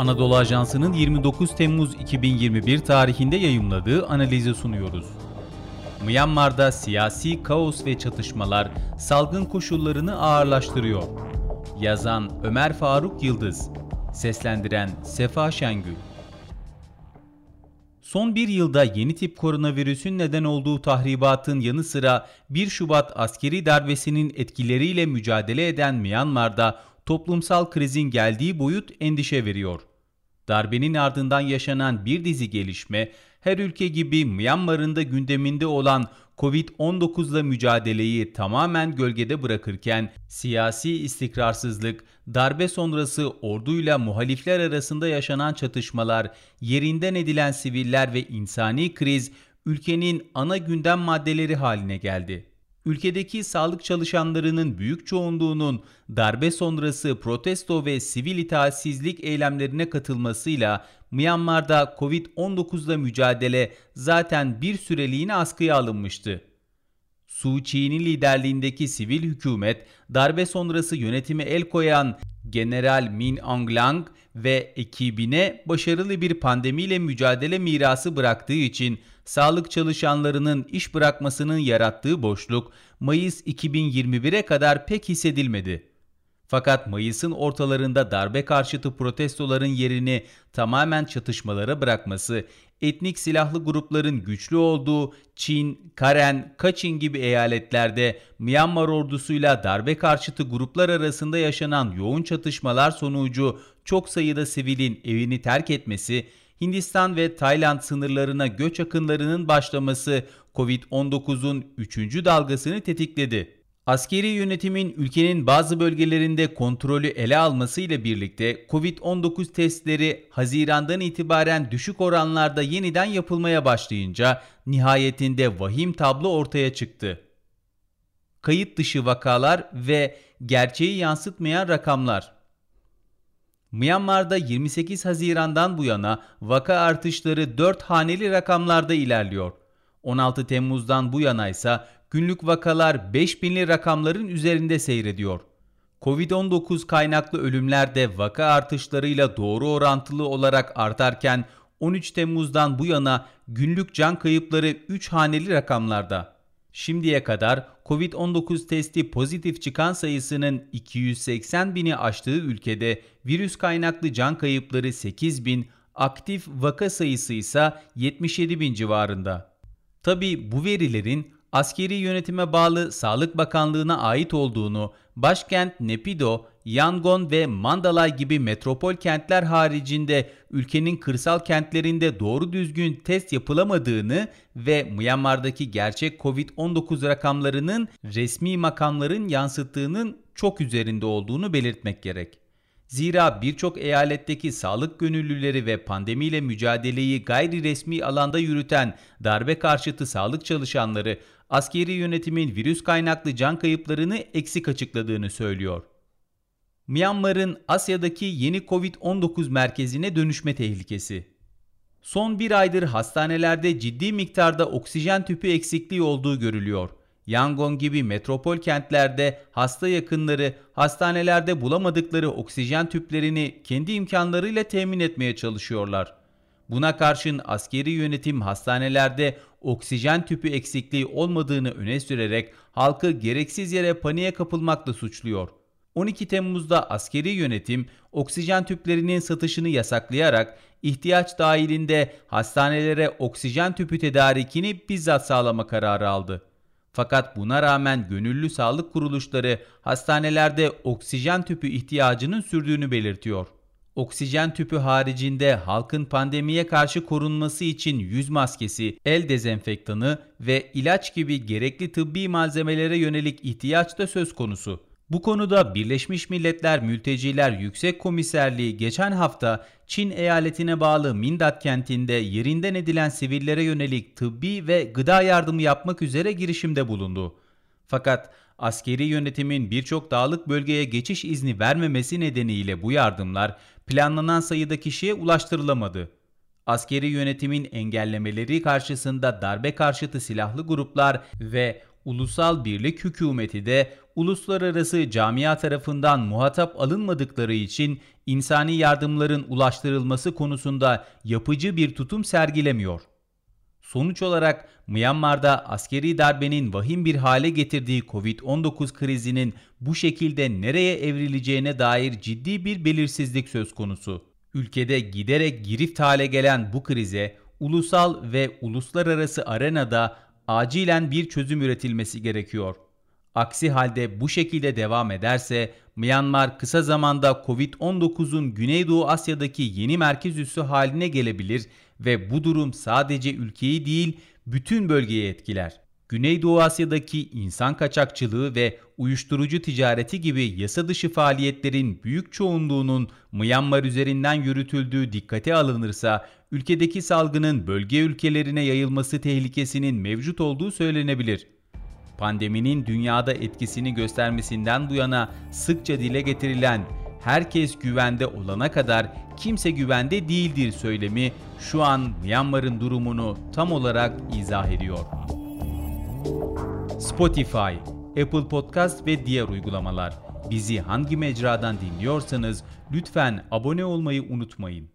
Anadolu Ajansı'nın 29 Temmuz 2021 tarihinde yayımladığı analizi sunuyoruz. Myanmar'da siyasi kaos ve çatışmalar salgın koşullarını ağırlaştırıyor. Yazan Ömer Faruk Yıldız, seslendiren Sefa Şengül. Son bir yılda yeni tip koronavirüsün neden olduğu tahribatın yanı sıra 1 Şubat askeri darbesinin etkileriyle mücadele eden Myanmar'da toplumsal krizin geldiği boyut endişe veriyor. Darbenin ardından yaşanan bir dizi gelişme, her ülke gibi Myanmar'ın da gündeminde olan Covid-19'la mücadeleyi tamamen gölgede bırakırken siyasi istikrarsızlık, darbe sonrası orduyla muhalifler arasında yaşanan çatışmalar, yerinden edilen siviller ve insani kriz ülkenin ana gündem maddeleri haline geldi ülkedeki sağlık çalışanlarının büyük çoğunluğunun darbe sonrası protesto ve sivil itaatsizlik eylemlerine katılmasıyla Myanmar'da Covid-19'la mücadele zaten bir süreliğine askıya alınmıştı. Suu Kyi'nin liderliğindeki sivil hükümet darbe sonrası yönetime el koyan General Min Aung Hlaing ve ekibine başarılı bir pandemiyle mücadele mirası bıraktığı için sağlık çalışanlarının iş bırakmasının yarattığı boşluk Mayıs 2021'e kadar pek hissedilmedi. Fakat Mayıs'ın ortalarında darbe karşıtı protestoların yerini tamamen çatışmalara bırakması, etnik silahlı grupların güçlü olduğu Çin, Karen, Kaçin gibi eyaletlerde Myanmar ordusuyla darbe karşıtı gruplar arasında yaşanan yoğun çatışmalar sonucu çok sayıda sivilin evini terk etmesi Hindistan ve Tayland sınırlarına göç akınlarının başlaması Covid-19'un 3. dalgasını tetikledi. Askeri yönetimin ülkenin bazı bölgelerinde kontrolü ele almasıyla birlikte Covid-19 testleri Haziran'dan itibaren düşük oranlarda yeniden yapılmaya başlayınca nihayetinde vahim tablo ortaya çıktı. Kayıt dışı vakalar ve gerçeği yansıtmayan rakamlar Myanmar'da 28 Haziran'dan bu yana vaka artışları 4 haneli rakamlarda ilerliyor. 16 Temmuz'dan bu yana ise günlük vakalar 5000'li rakamların üzerinde seyrediyor. Covid-19 kaynaklı ölümler de vaka artışlarıyla doğru orantılı olarak artarken 13 Temmuz'dan bu yana günlük can kayıpları 3 haneli rakamlarda. Şimdiye kadar Covid-19 testi pozitif çıkan sayısının 280 bini aştığı ülkede virüs kaynaklı can kayıpları 8 bin, aktif vaka sayısı ise 77 bin civarında. Tabi bu verilerin askeri yönetime bağlı Sağlık Bakanlığı'na ait olduğunu, başkent Nepido, Yangon ve Mandalay gibi metropol kentler haricinde ülkenin kırsal kentlerinde doğru düzgün test yapılamadığını ve Myanmar'daki gerçek Covid-19 rakamlarının resmi makamların yansıttığının çok üzerinde olduğunu belirtmek gerek. Zira birçok eyaletteki sağlık gönüllüleri ve pandemiyle mücadeleyi gayri resmi alanda yürüten darbe karşıtı sağlık çalışanları askeri yönetimin virüs kaynaklı can kayıplarını eksik açıkladığını söylüyor. Myanmar'ın Asya'daki yeni Covid-19 merkezine dönüşme tehlikesi. Son bir aydır hastanelerde ciddi miktarda oksijen tüpü eksikliği olduğu görülüyor. Yangon gibi metropol kentlerde hasta yakınları hastanelerde bulamadıkları oksijen tüplerini kendi imkanlarıyla temin etmeye çalışıyorlar. Buna karşın askeri yönetim hastanelerde oksijen tüpü eksikliği olmadığını öne sürerek halkı gereksiz yere paniğe kapılmakla suçluyor. 12 Temmuz'da askeri yönetim oksijen tüplerinin satışını yasaklayarak ihtiyaç dahilinde hastanelere oksijen tüpü tedarikini bizzat sağlama kararı aldı. Fakat buna rağmen gönüllü sağlık kuruluşları hastanelerde oksijen tüpü ihtiyacının sürdüğünü belirtiyor. Oksijen tüpü haricinde halkın pandemiye karşı korunması için yüz maskesi, el dezenfektanı ve ilaç gibi gerekli tıbbi malzemelere yönelik ihtiyaç da söz konusu. Bu konuda Birleşmiş Milletler Mülteciler Yüksek Komiserliği geçen hafta Çin eyaletine bağlı Mindat kentinde yerinden edilen sivillere yönelik tıbbi ve gıda yardımı yapmak üzere girişimde bulundu. Fakat askeri yönetimin birçok dağlık bölgeye geçiş izni vermemesi nedeniyle bu yardımlar planlanan sayıda kişiye ulaştırılamadı. Askeri yönetimin engellemeleri karşısında darbe karşıtı silahlı gruplar ve ulusal birlik hükümeti de uluslararası camia tarafından muhatap alınmadıkları için insani yardımların ulaştırılması konusunda yapıcı bir tutum sergilemiyor. Sonuç olarak Myanmar'da askeri darbenin vahim bir hale getirdiği Covid-19 krizinin bu şekilde nereye evrileceğine dair ciddi bir belirsizlik söz konusu. Ülkede giderek girift hale gelen bu krize ulusal ve uluslararası arenada acilen bir çözüm üretilmesi gerekiyor. Aksi halde bu şekilde devam ederse Myanmar kısa zamanda Covid-19'un Güneydoğu Asya'daki yeni merkez üssü haline gelebilir ve bu durum sadece ülkeyi değil bütün bölgeyi etkiler. Güneydoğu Asya'daki insan kaçakçılığı ve uyuşturucu ticareti gibi yasa dışı faaliyetlerin büyük çoğunluğunun Myanmar üzerinden yürütüldüğü dikkate alınırsa ülkedeki salgının bölge ülkelerine yayılması tehlikesinin mevcut olduğu söylenebilir. Pandeminin dünyada etkisini göstermesinden bu yana sıkça dile getirilen herkes güvende olana kadar kimse güvende değildir söylemi şu an Myanmar'ın durumunu tam olarak izah ediyor. Spotify, Apple Podcast ve diğer uygulamalar. Bizi hangi mecradan dinliyorsanız lütfen abone olmayı unutmayın.